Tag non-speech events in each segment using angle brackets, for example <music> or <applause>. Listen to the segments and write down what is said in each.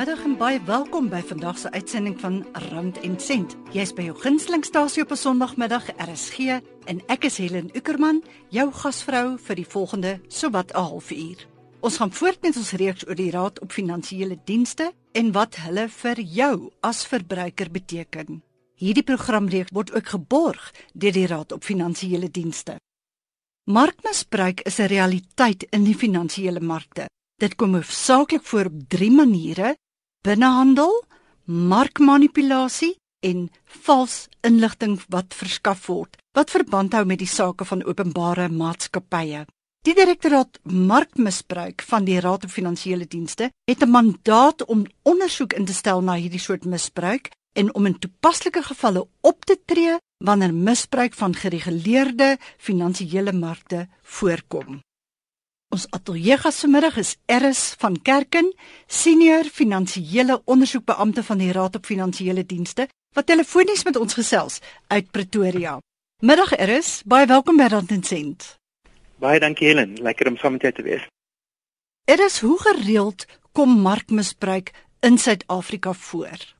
Middag en baie welkom by vandag se uitsending van Rand en Sent. Jy's by jou gunstelingstasie op 'n Sondagmiddag, RSG, en ek is Helen Ukerman, jou gasvrou vir die volgende sowat 'n halfuur. Ons gaan voort met ons reeks oor die Raad op Finansiële Dienste en wat hulle vir jou as verbruiker beteken. Hierdie programreeks word ook geborg deur die Raad op Finansiële Dienste. Markmisbruik is 'n realiteit in die finansiële markte. Dit kom hoofsaaklik voor op 3 maniere: binnehandel, markmanipulasie en vals inligting wat verskaf word wat verband hou met die sake van openbare maatskappye. Die direktoraat markmisbruik van die Raad op Finansiële Dienste het 'n mandaat om ondersoek in te stel na hierdie soort misbruik en om in toepaslike gevalle op te tree wanneer misbruik van gereguleerde finansiële markte voorkom. Ons ateljeegas vanmiddag is Eris van Kerken, senior finansiële ondersoekbeampte van die Raad op Finansiële Dienste, wat telefonies met ons gesels uit Pretoria. Middag Eris, baie welkom by Rand en Sent. Baie dankie Helen, lekker om saam met jou te wees. Eris, hoe gereeld kom markmisbruik in Suid-Afrika voor?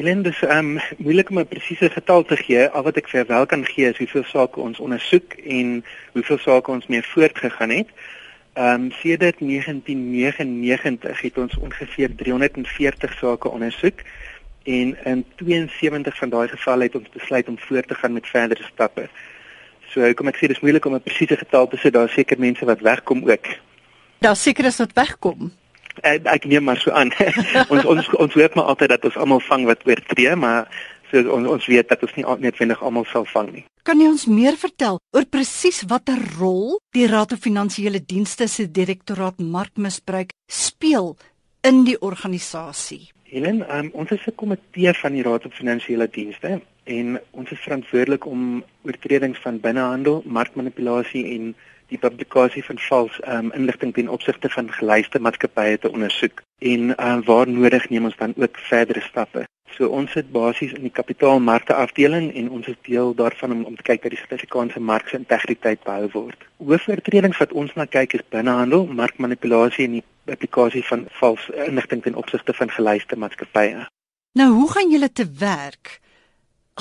Helen, dis um moeilik om 'n presiese getal te gee. Al wat ek vir wel kan gee is hoeveel sake ons ondersoek en hoeveel sake ons mee voortgegaan het. Um sedert 1999 het ons ongeveer 340 sake ondersoek en in 72 van daai gevalle het ons besluit om voort te gaan met verdere stappe. So kom ek sê dis moeilik om 'n presiese getal te sê. Daar seker mense wat wegkom ook. Daar seker is wat wegkom ek, ek neem maar so aan. <laughs> ons ons ons hoop maar altyd dat ons almal vang wat oortree, maar so ons ons weet dat ons nie noodwendig almal sal vang nie. Kan jy ons meer vertel oor presies watter rol die Raad van Finansiële Dienste se direktoraat markmisbruik speel in die organisasie? Helen, um, ons is 'n komitee van die Raad van Finansiële Dienste en ons is verantwoordelik om oortredings van binnehandel, markmanipulasie en die publikasie van vals um, inligting ten opsigte van gelyste maatskappye te ondersoek en um, waar nodig neem ons dan ook verdere stappe. So ons sit basies in die kapitaalmarkte afdeling en ons is deel daarvan om om te kyk dat die Suid-Afrikaanse mark se integriteit behou word. Hoofoortredings wat ons na kyk is binnehandel, markmanipulasie en die publikasie van vals inligting ten opsigte van gelyste maatskappye. Nou, hoe gaan julle te werk?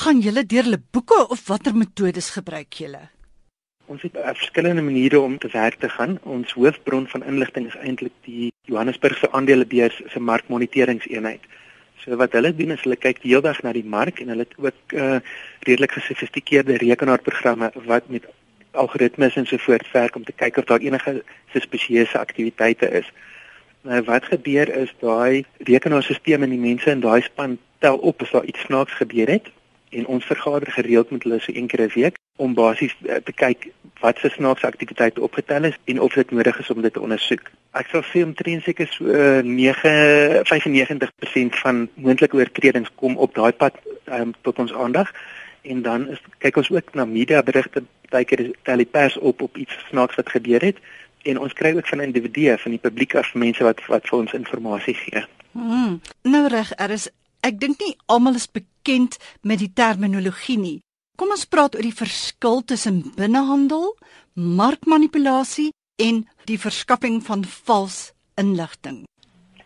Gaan julle deur hulle boeke of watter metodes gebruik julle? Ons het uh, verskillende maniere om te werk te gaan. Ons hoofbron van inligting is eintlik die Johannesburgse aandelebeurs se markmoniteringseenheid. So wat hulle doen is hulle kyk die hele dag na die mark en hulle het ook uh, redelik gesofistikeerde rekenaarprogramme wat met algoritmes en so voort werk om te kyk of daar enige suspisieuse aktiwiteite is. Nou wat gebeur is daai rekenaarstelsel en die mense in daai span tel op as daar iets snaaks gebeur het en ons vergader gereeld met hulle so een keer 'n week om basies uh, te kyk wat se snaakse aktiwiteite opgetel is en of dit nodig is om dit te ondersoek. Ek sal sê omtrent seker so uh, 9 95% van moontlike oortredings kom op daai pad um, tot ons aandag en dan is kyk ons ook na media berigte baie keer tel die pers op op iets snaaks wat gebeur het en ons kry ook van individue van die publiek af mense wat wat vir ons inligting gee. Hmm. Nou reg, er is ek dink nie almal is bekend met die terminologie nie. Kom ons praat oor die verskil tussen binnehandel, markmanipulasie en die verskaffing van vals inligting.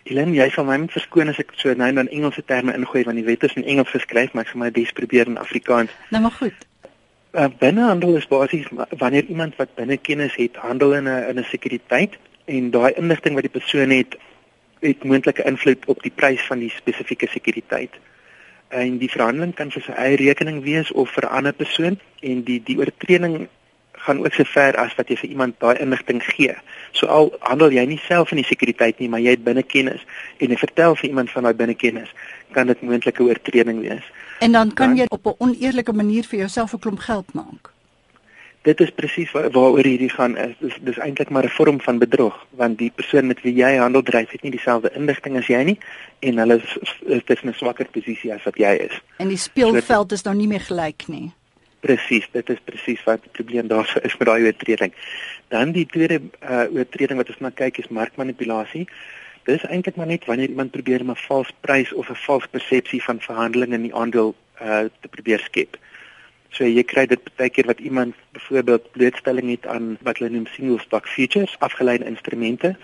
Elen, jy sal my verskoon as ek so nou dan Engelse terme ingooi want die wet is in Engels geskryf, maar ek gaan my bes probeer in Afrikaans. Nou maar goed. Uh, binnehandel is basies wanneer iemand wat binne kennis het, handel in 'n in 'n sekuriteit en daai inligting wat die persoon het het moontlike invloed op die prys van die spesifieke sekuriteit. En die verhandeling kan vir sy eie rekening wees of vir 'n ander persoon en die die oortreding gaan ook so ver as wat jy vir iemand daai inligting gee. So al handel jy nie self in die sekuriteit nie, maar jy het binne kennis en jy vertel vir iemand van daai binne kennis, kan dit moontlike oortreding wees. En dan kan dan, jy op 'n oneerlike manier vir jouself 'n klomp geld maak dit is presies waar, waaroor hierdie gaan is dis dis eintlik maar 'n vorm van bedrog want die persoon met wie jy handel dryf het nie dieselfde inligting as jy nie en hulle is, is dit 'n swakker posisie as wat jy is. En die speelveld so, is nou nie meer gelyk nie. Presies dit is presies wat die probleem daarso is met daai oortreding. Dan die tweede uh, oortreding wat ons na kyk is markmanipulasie Dit is eintlik maar net wanneer iemand probeer om 'n vals prys of 'n vals persepsie van verhandeling in die aandeel uh, te probeer skep. So jy kry dit baie keer wat iemand byvoorbeeld blootstelling het aan wat hulle noem single stock futures, afgeleide instrumente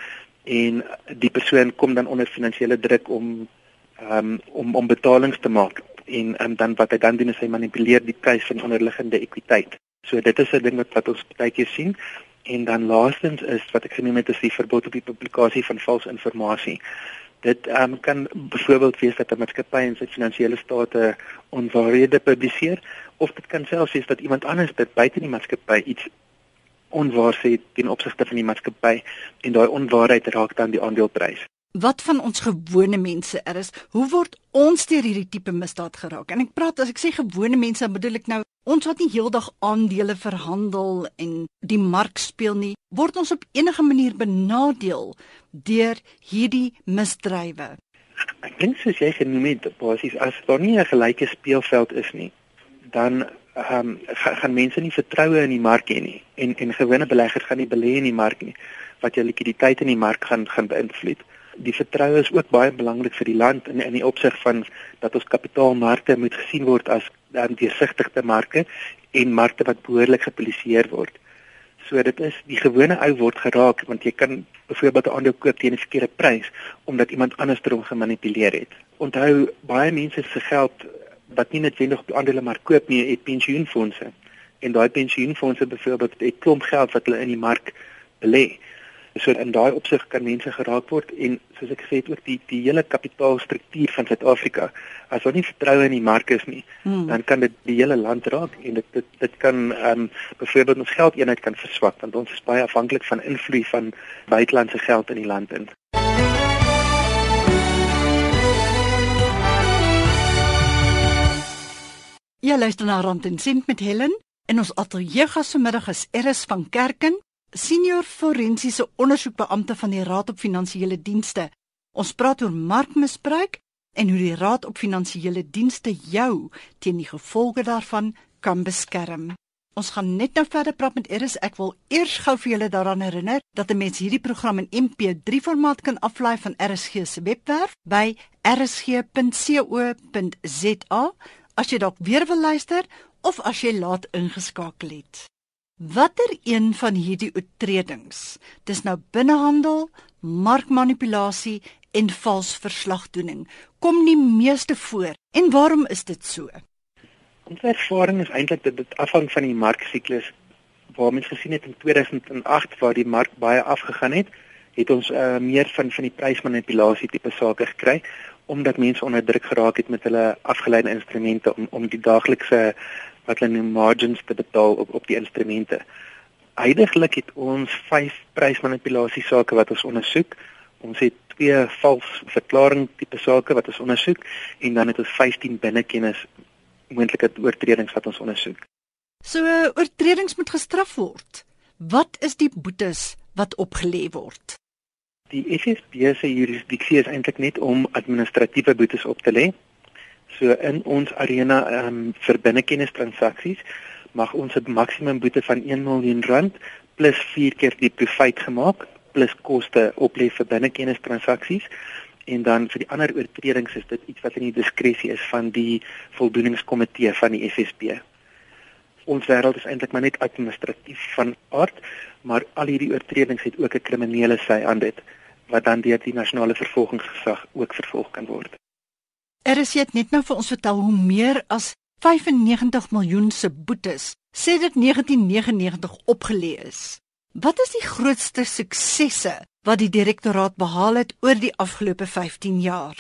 en die persoon kom dan onder finansiële druk om um, om om betalings te maak en um, dan wat hy dan doen is hy manipuleer die prys van onderliggende ekwiteit. So dit is 'n ding wat wat ons baie keer sien en dan laastens is wat ek genoem het is die verbod op die publikasie van valse inligting. Dit um, kan byvoorbeeld wees dat 'n maatskappy in sy finansiële state onwaarhede publiseer of dit kan selfs wees dat iemand anders dit buite die maatskappy iets onwaar sê ten opsigte van die maatskappy en daai onwaarheid raak dan die aandeleprys. Wat van ons gewone mense is? Hoe word ons deur hierdie tipe misdaad geraak? En ek praat as ek sê gewone mense, bedoel ek nou ons wat nie heeldag aandele verhandel en die mark speel nie, word ons op enige manier benadeel deur hierdie misdrywe. Ek dink soos jy genoem het, basies as daar nie 'n gelyke speelveld is nie, dan ehm um, gaan mense nie vertroue in die mark hê nie en en gewone beleggers gaan nie belê in die mark nie wat jou likwiditeit in die mark gaan gaan beïnvloed die vertroue is ook baie belangrik vir die land in in die opsig van dat ons kapitaalmarkte moet gesien word as dan deursigtige marke en markte wat behoorlik gepoliseer word. So dit is die gewone ou word geraak want jy kan byvoorbeeld 'n aandeel koop teen 'n verkeerde prys omdat iemand anders dit gemanipuleer het. Onthou baie mense se geld wat nie noodwendig op die aandelemark koop nie, het pensioenfonde. En daai pensioenfonde byvoorbeeld het klomp geld wat hulle in die mark belê. So in daai opsig kan mense geraak word en soos ek gesê het ook die die hele kapitaalstruktuur van Suid-Afrika as daar nie vertroue in die mark is nie, hmm. dan kan dit die hele land raak en dit dit dit kan ehm um, byvoorbeeld ons geldeenheid kan verswak want ons is baie afhanklik van invloed van buitelandse geld in die land in. Ja, luister na Rand en Sint met Helen en ons ateljee gas vanmiddag is Eris van Kerken senior forensiese ondersoekbeampte van die Raad op Finansiële Dienste. Ons praat oor markmisbruik en hoe die Raad op Finansiële Dienste jou teen die gevolge daarvan kan beskerm. Ons gaan net nou verder praat met Eris. Ek wil eers gou vir julle daaraan herinner dat 'n mens hierdie program in MP3 formaat kan aflaai van RSG se webwerf by rsg.co.za as jy dalk weer wil luister of as jy laat ingeskakel het. Watter een van hierdie oortredings, dis nou binnehandel, markmanipulasie en vals verslagdoening, kom nie meeste voor en waarom is dit so? Ons ervaring is eintlik dat dit afhang van die marksiklus. Waar mens gesien het in 2008 waar die mark baie afgegaan het, het ons uh, meer van van die prysmanipulasie tipe sake gekry omdat mense onder druk geraak het met hulle afgeleide instrumente om om die daaglikse wat hulle noem margins te betaal op op die instrumente. Heidiglik het ons 5 prysmanipulasie sake wat ons ondersoek. Ons het twee vals verklaring tipe sake wat ons ondersoek en dan het ons 15 binnekennis moontlike oortredings wat ons ondersoek. So oortredings moet gestraf word. Wat is die boetes wat opgelê word? Die FSB se jurisdiksie is eintlik net om administratiewe boetes op te lê. So in ons arena ehm um, vir binnekennis transaksies mag ons 'n maksimum boete van 1 miljoen rand plus 4 keer die profit gemaak plus koste oplê vir binnekennis transaksies en dan vir die ander oortredings is dit iets wat in die diskresie is van die voldoeningskomitee van die FSB. Ons wêreld is eintlik maar net administratief van aard, maar al hierdie oortredings het ook 'n kriminele sy aan dit wat dan deur die nasionale vervolgingsgesag ook vervolg kan word. Er is dit net nou vir ons vertel hoe meer as 95 miljoen se boetes sedert 1999 opgelê is. Wat is die grootste suksesse wat die direktoraat behaal het oor die afgelope 15 jaar?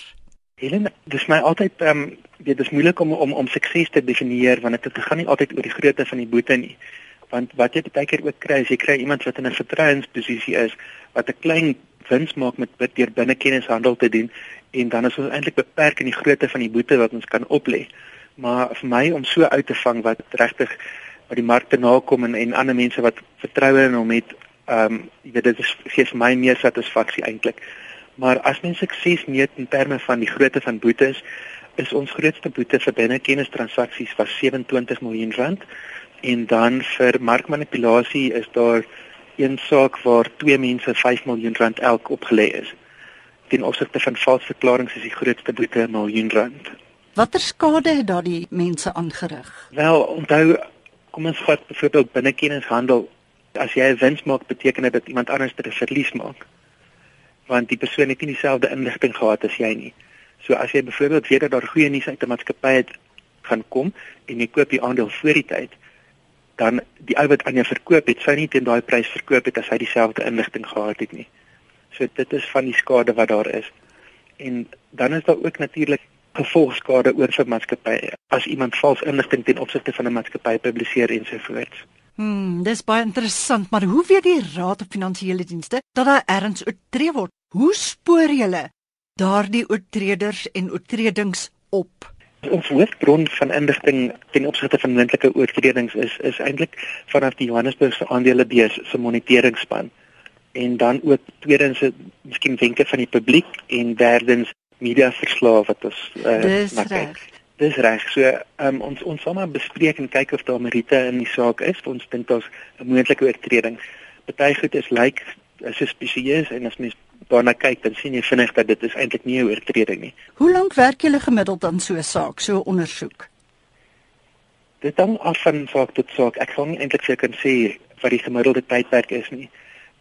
Helen, dis my altyd ehm um, dit is moeilik om om om sukses te definieer want dit gaan nie altyd oor die grootte van die boete nie. Want wat jy baie keer ook kry, is jy kry iemand wat in 'n vertrouensposisie is wat 'n klein wins maak met bid deur binnekennishandel te doen en dan is ons eintlik beperk in die grootte van die boete wat ons kan oplê. Maar vir my om so uit te vang wat regtig wat die markte nakom en en ander mense wat vertroue in hom het, ehm um, jy weet dit is gee vir my meer satisfaksie eintlik. Maar as mens sukses meet in terme van die grootte van boetes, is ons grootste boete vir binnekennis transaksies was 27 miljoen rand en dan vir markmanipulasie is daar een saak waar twee mense 5 miljoen rand elk opgelê is. Ten opsigte van valse verklaringe is die grootste boete 'n miljoen rand. Watter skade het daardie mense aangerig? Wel, onthou, kom ons vat byvoorbeeld binnekennishandel. As jy 'n wins maak, beteken dit dat iemand anders 'n verlies maak. want die persoon het nie dieselfde inligting gehad as jy nie. So as jy byvoorbeeld weet dat daar goeie nuus uit 'n maatskappy het gaan kom en jy koop die aandeel voor die tyd, dan die ou wat aan jou verkoop het, sou nie teen daai prys verkoop het as hy dieselfde inligting gehad het nie. So dit is van die skade wat daar is. En dan is daar ook natuurlik gevolgskade oor vir maatskappye as iemand vals inligting ten opsigte van 'n maatskappy publiseer en so voort. Hmm, dis baie interessant, maar hoe weet die Raad op Finansiële Dienste dat daar erns oortree word? Hoe spoor julle daardie oortreders en oortredings op? Ons hoofbron van inligting ten opsigte van moontlike oortredings is is eintlik vanaf die Johannesburgse aandelebeurs se moniteringsspan en dan ook tweedens miskien wenke van die publiek en derdens media verslae wat ons uh, na kyk. Dis reg. So um, ons ons sal maar bespreek en kyk of daar meriete in die saak is. Ons dink daar's 'n moontlike oortreding. Party goed is lyk like, suspicieus en as mens daarna kyk dan sien jy vinnig dat dit is eintlik nie 'n oortreding nie. Hoe lank werk julle gemiddeld aan so 'n saak, so 'n ondersoek? Dit hang af van saak tot saak. Ek kan nie eintlik seker sê wat die gemiddelde tydperk is nie.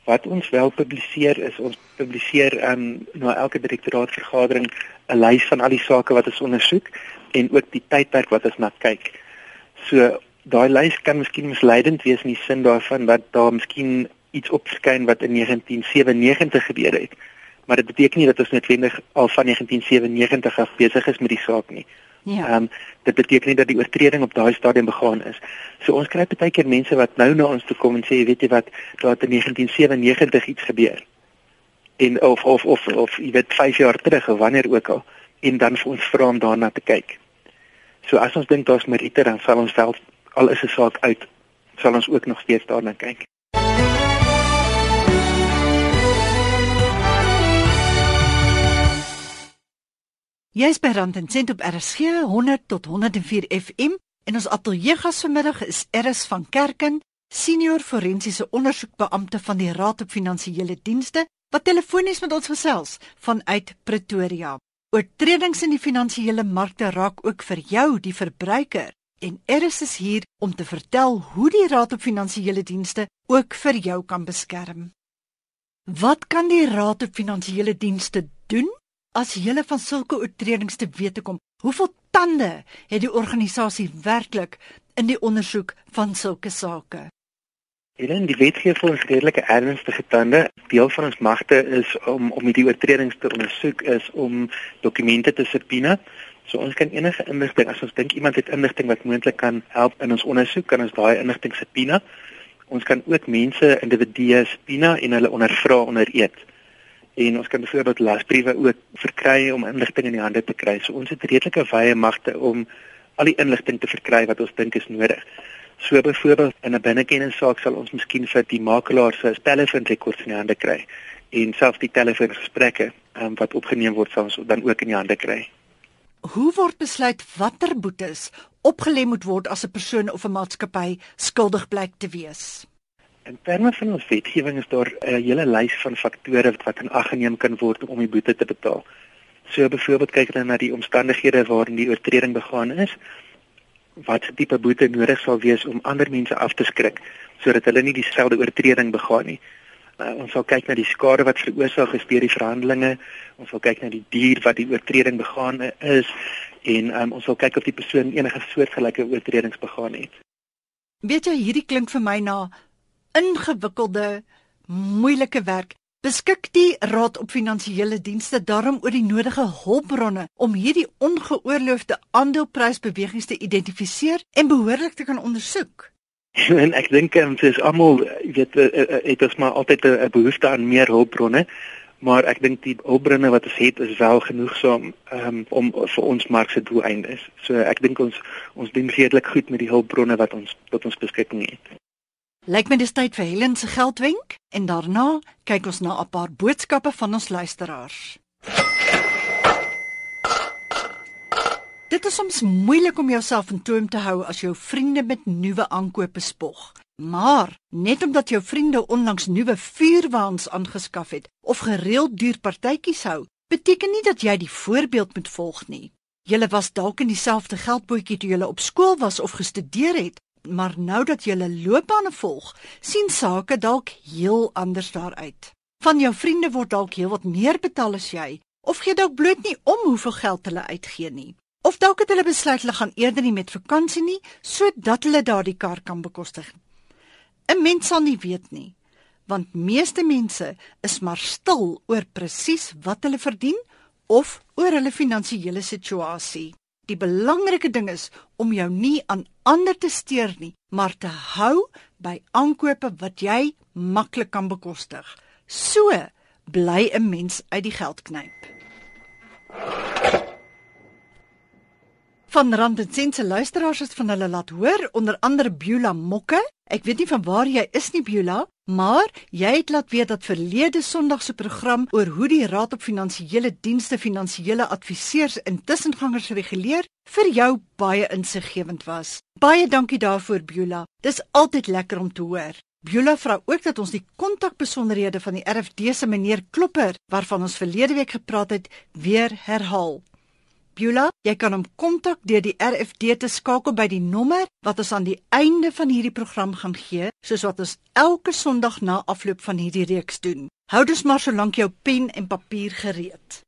Wat ons wel publiseer is ons publiseer um, na elke direktoraatvergadering 'n lys van al die sake wat ons ondersoek en ook die tydperk wat ons na kyk. So daai lys kan miskien misleidend wees in die sin daarvan dat daar miskien iets opskyn wat in 1997 gebeur het. Maar dit beteken nie dat ons noodwendig al van 1997 af besig is met die saak nie. Ja. Ehm um, dit beteken nie dat die oortreding op daai stadium begaan is. So ons kry baie keer mense wat nou na ons toe kom en sê weet jy wat daar het in 1997 iets gebeur. En of of of of jy weet 5 jaar terug of wanneer ook al en dan vir ons vra om daarna te kyk. So as ons dink daar's meriete dan sal ons wel al is 'n saak uit sal ons ook nog steeds daarna kyk. Jy's by Rand en Sent op RSG 100 tot 104 FM en ons ateljee gas vanmiddag is Eris van Kerken, senior forensiese ondersoekbeampte van die Raad op Finansiële Dienste wat telefonies met ons gesels vanuit Pretoria. Oortredings in die finansiële markte raak ook vir jou die verbruiker en Eris is hier om te vertel hoe die Raad op Finansiële Dienste ook vir jou kan beskerm. Wat kan die Raad op Finansiële Dienste doen as julle van sulke oortredings te wete kom, hoeveel tande het die organisasie werklik in die ondersoek van sulke sake? Helen, die wet gee vir ons redelike ernstige tande. Deel van ons magte is om om die oortredings te ondersoek is om dokumente te subpoena. So ons kan enige inligting as ons dink iemand het inligting wat moontlik kan help in ons ondersoek, kan ons daai inligting subpoena. Ons kan ook mense individue subpoena en hulle ondervra onder eed en ons kan byvoorbeeld lasbriewe ook verkry om inligting in die hande te kry. So ons het redelike wye magte om al die inligting te verkry wat ons dink is nodig. So byvoorbeeld in 'n binnekenningssaak sal ons miskien vir die makelaar se telefoonrekords in die hande kry en selfs die telefoongesprekke um, wat opgeneem word sal ons dan ook in die hande kry. Hoe word besluit watter boetes opgelê moet word as 'n persoon of 'n maatskappy skuldig blyk te wees? In terme van ons wetgewing is daar 'n hele lys van faktore wat in ag geneem kan word om die boete te betaal. So byvoorbeeld kyk hulle na die omstandighede waarin die oortreding begaan is, wat tipe boete nodig sal wees om ander mense af te skrik sodat hulle nie dieselfde oortreding begaan nie. Uh, ons sal kyk na die skade wat veroorsaak is deur die verhandelinge. Ons sal kyk na die dier wat die oortreding begaan is en um, ons sal kyk of die persoon enige soortgelyke oortredings begaan het. Weet jy hierdie klink vir my na ingewikkelde, moeilike werk. Beskik die Raad op Finansiële Dienste daarom oor die nodige hulpbronne om hierdie ongeoorloofde aandeleprysbewegings te identifiseer en behoorlik te kan ondersoek. <laughs> En ek dink ons is almal weet eh, eh, het ons maar altyd 'n behoefte aan meer hulpbronne, maar ek dink die hulpbronne wat ons het is wel genoegsaam um, om vir ons markse doeleindes. So ek dink ons ons doen redelik goed met die hulpbronne wat ons tot ons beskikking het. Lyk my dis tyd vir Helen se geldwenk en daarna kyk ons na 'n paar boodskappe van ons luisteraars. Dit is soms moeilik om jouself in toom te hou as jou vriende met nuwe aankope spog. Maar net omdat jou vriende onlangs nuwe vuurwaans aangeskaf het of gereeld duur partytjies hou, beteken nie dat jy die voorbeeld moet volg nie. Julle was dalk in dieselfde geldbootjie toe julle op skool was of gestudeer het, maar nou dat jy 'n loopbaan volg, sien sake dalk heel anders daaruit. Van jou vriende word dalk heelwat meer betaal as jy, of gee dalk bloot nie om hoeveel geld hulle uitgee nie. Of dalk het hulle besluit hulle gaan eerder nie met vakansie nie sodat hulle daardie kar kan bekostig. 'n Mens sal nie weet nie, want meeste mense is maar stil oor presies wat hulle verdien of oor hulle finansiële situasie. Die belangrike ding is om jou nie aan ander te steur nie, maar te hou by aankope wat jy maklik kan bekostig. So bly 'n mens uit die geld knyp. Van Rand en Sent se luisteraars het van hulle laat hoor, onder andere Beulah Mokke. Ek weet nie van waar jy is nie Beulah, maar jy het laat weet dat verlede Sondag se program oor hoe die Raad op Finansiële Dienste finansiële adviseurs en tussengangers reguleer vir jou baie insiggewend was. Baie dankie daarvoor Beulah. Dis altyd lekker om te hoor. Beulah vra ook dat ons die kontakbesonderhede van die RFD se meneer Klopper waarvan ons verlede week gepraat het, weer herhaal. Beulah, jy kan hom kontak deur die RFD te skakel by die nommer wat ons aan die einde van hierdie program gaan gee, soos wat ons elke Sondag na afloop van hierdie reeks doen. Hou dus maar solank jou pen en papier gereed.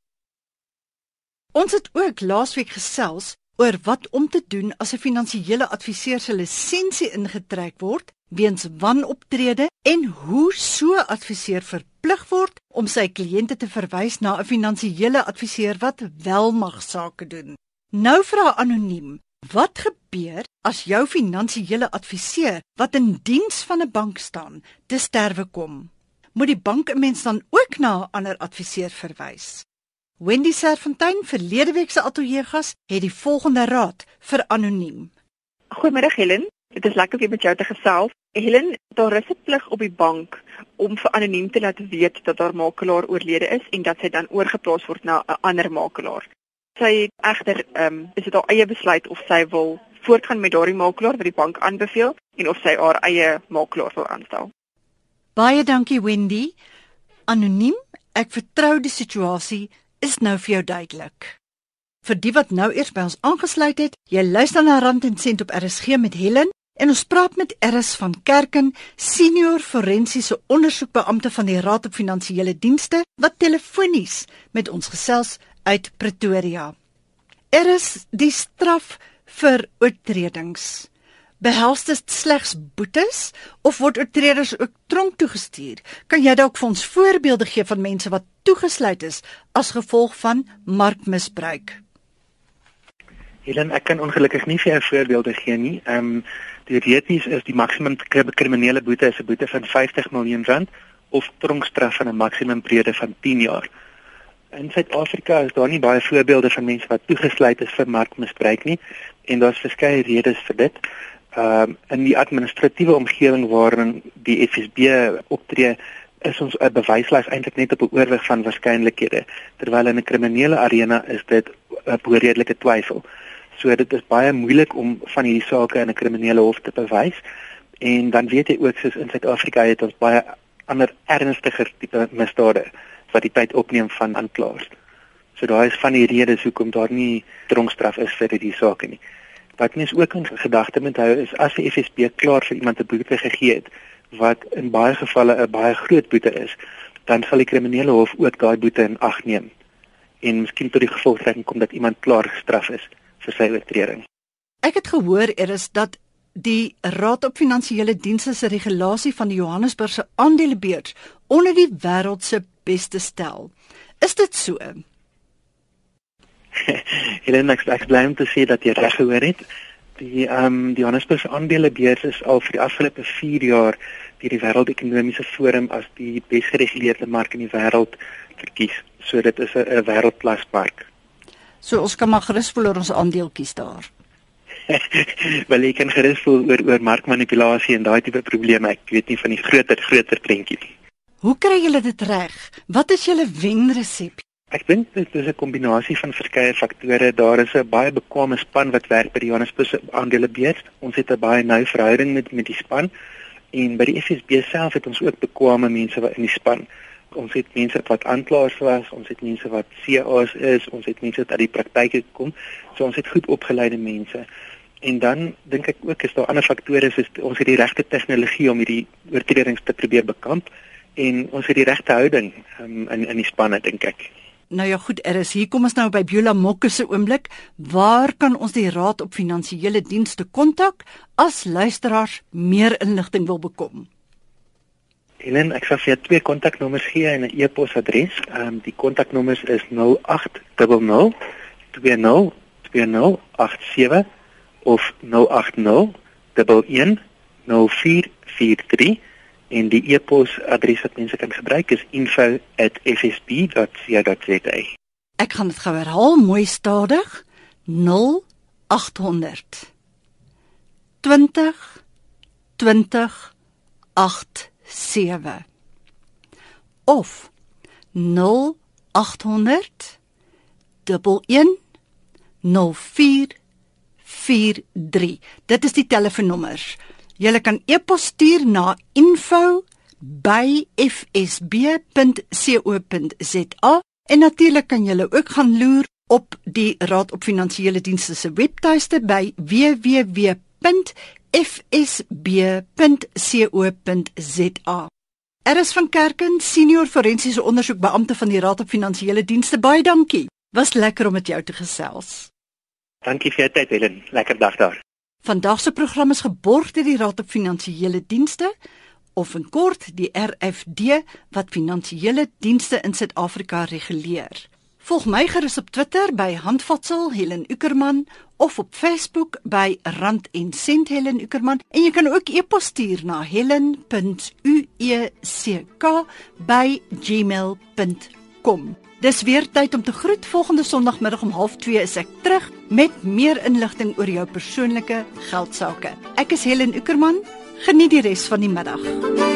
Ons het ook laasweek gesels oor wat om te doen as 'n finansiële adviseur se lisensie ingetrek word weens wanoptrede en hoe so adviseur verplig word om sy kliënte te verwys na 'n finansiële adviseur wat wel mag sake doen. Nou vra anoniem, wat gebeur as jou finansiële adviseur wat in diens van 'n bank staan, te sterwe kom? Moet die bank 'n mens dan ook na 'n ander adviseur verwys? Wendy Serfontein, verlede week se ateljee gas, het die volgende raad vir anoniem. Goeiemiddag Helen, dit is lekker om met jou te gesels. Helen, daar is 'n plig op die bank om vir anoniem te laat weet dat haar makelaar oorlede is en dat sy dan oorgeplaas word na 'n ander makelaar. Sy het egter ehm um, is dit haar eie besluit of sy wil voortgaan met daardie makelaar wat die bank aanbeveel en of sy haar eie makelaar wil aanstel. Baie dankie Wendy. Anoniem, ek vertrou die situasie is nou vir jou duidelik. Vir die wat nou eers by ons aangesluit het, jy luister na Rand en Sent op RSG met Helen En ons praat met Eris van Kerken, senior forensiese ondersoekbeampte van die Raad op Finansiële Dienste wat telefonies met ons gesels uit Pretoria. Eris, die straf vir oortredings behels dit slegs boetes of word oortreders ook tronk toegestuur? Kan jy dalk vir ons voorbeelde gee van mense wat toegesluit is as gevolg van markmisbruik? Helen, ek kan ongelukkig nie vir jou voorbeelde gee nie. Ehm um, Teoreties is die maksimum kriminele boete is 'n boete van 50 miljoen rand of tronkstraf van 'n maksimum breede van 10 jaar. In Suid-Afrika is daar nie baie voorbeelde van mense wat toegesluit is vir markmisbruik nie en daar's verskeie redes vir dit. Ehm um, in die administratiewe omgewing waarin die FSB optree is ons 'n bewyslys eintlik net op 'n oorweg van waarskynlikhede terwyl in 'n kriminele arena is dit 'n redelike twyfel. So dit is baie moeilik om van hierdie sake in 'n kriminele hof te bewys. En dan weet jy ook soos in Suid-Afrika het ons baie ander ernstiger tipe misdade wat die tyd opneem van aanklaers. So daai is van die redes hoekom daar nie tronkstraf is vir hierdie sake nie. Wat mens ook in gedagte moet hou is as die FSB klaar vir iemand 'n boete gegee het wat in baie gevalle 'n baie groot boete is, dan sal die kriminele hof ook daai boete in ag neem en miskien tot die gevolgtrekking kom dat iemand klaar gestraf is vir sy oortreding. Ek het gehoor er is dat die Raad op Finansiële Dienste se regulasie van die Johannesburgse aandelebeurs onder die wêreld se beste stel. Is dit so? <laughs> Helena, ek bly om te sê dat jy reg gehoor het. Die ehm um, die Johannesburgse aandelebeurs is al vir die afgelope 4 jaar deur die Wêreldekonomiese Forum as die besgereguleerde mark in die wêreld verkies. So dit is 'n wêreldklas mark. So ons kan maar gerus voel oor ons aandeeltjies daar. <laughs> Wel ek kan gerus voel oor oor markmanipulasie en daai tipe probleme. Ek weet nie van die groter groter prentjie nie. Hoe kry julle dit reg? Wat is julle wenresep? Ek dink dit is 'n kombinasie van verskeie faktore. Daar is 'n baie bekwame span wat werk by die Johannesburg aandelebeurs. Ons het 'n baie nou verhouding met met die span en by die FSB self het ons ook bekwame mense wat in die span ons het mense wat aanklaers was, ons het mense wat CA's is, ons het mense wat uit die praktyk gekom. So ons het goed opgeleide mense. En dan dink ek ook is daar ander faktore soos ons het die regte tegnologie om hierdie oortredings te probeer bekamp en ons het die regte houding um, in in die spanne dink ek. Nou ja, goed, er is hier kom ons nou by Biola Mokke se oomblik. Waar kan ons die Raad op Finansiële Dienste kontak as luisteraars meer inligting wil bekom? Helen, ek sal vir jou twee kontaknommers gee en 'n e-posadres. Ehm um, die kontaknommers is 0800 20 2087 of 080 11 0443 en die e-posadres wat mense kan gebruik is info@ssb.co.za. Ek gaan dit gou herhaal mooi stadig. 0800 20 20 87 of 0800 11 0443. Dit is die telefoonnommers. Jy kan e-pos stuur na info@fsb.co.za en natuurlik kan jy ook gaan loer op die Raad op Finansiële Dienste se webtuiste by www.fsb.co.za. Er is van Kerken, senior forensiese ondersoekbeampte van die Raad op Finansiële Dienste. Baie dankie. Was lekker om met jou te gesels. Dankie vir jou tyd, Helen. Lekker dag daar. Vandag se program is geborg deur die Raad op Finansiële Dienste of in kort die RFD wat finansiële dienste in Suid-Afrika reguleer. Volg my gerus op Twitter by Handvatsel Helen Ukerman of op Facebook by Rand en Sent Helen Ukerman en jy kan ook e-pos stuur na helen.ueck@gmail.com. Dis weer tyd om te groet. Volgende Sondagmiddag om 0.30 is ek terug met meer inligting oor jou persoonlike geldsaake. Ek is Helen Ukerman. Geniet die res van die middag.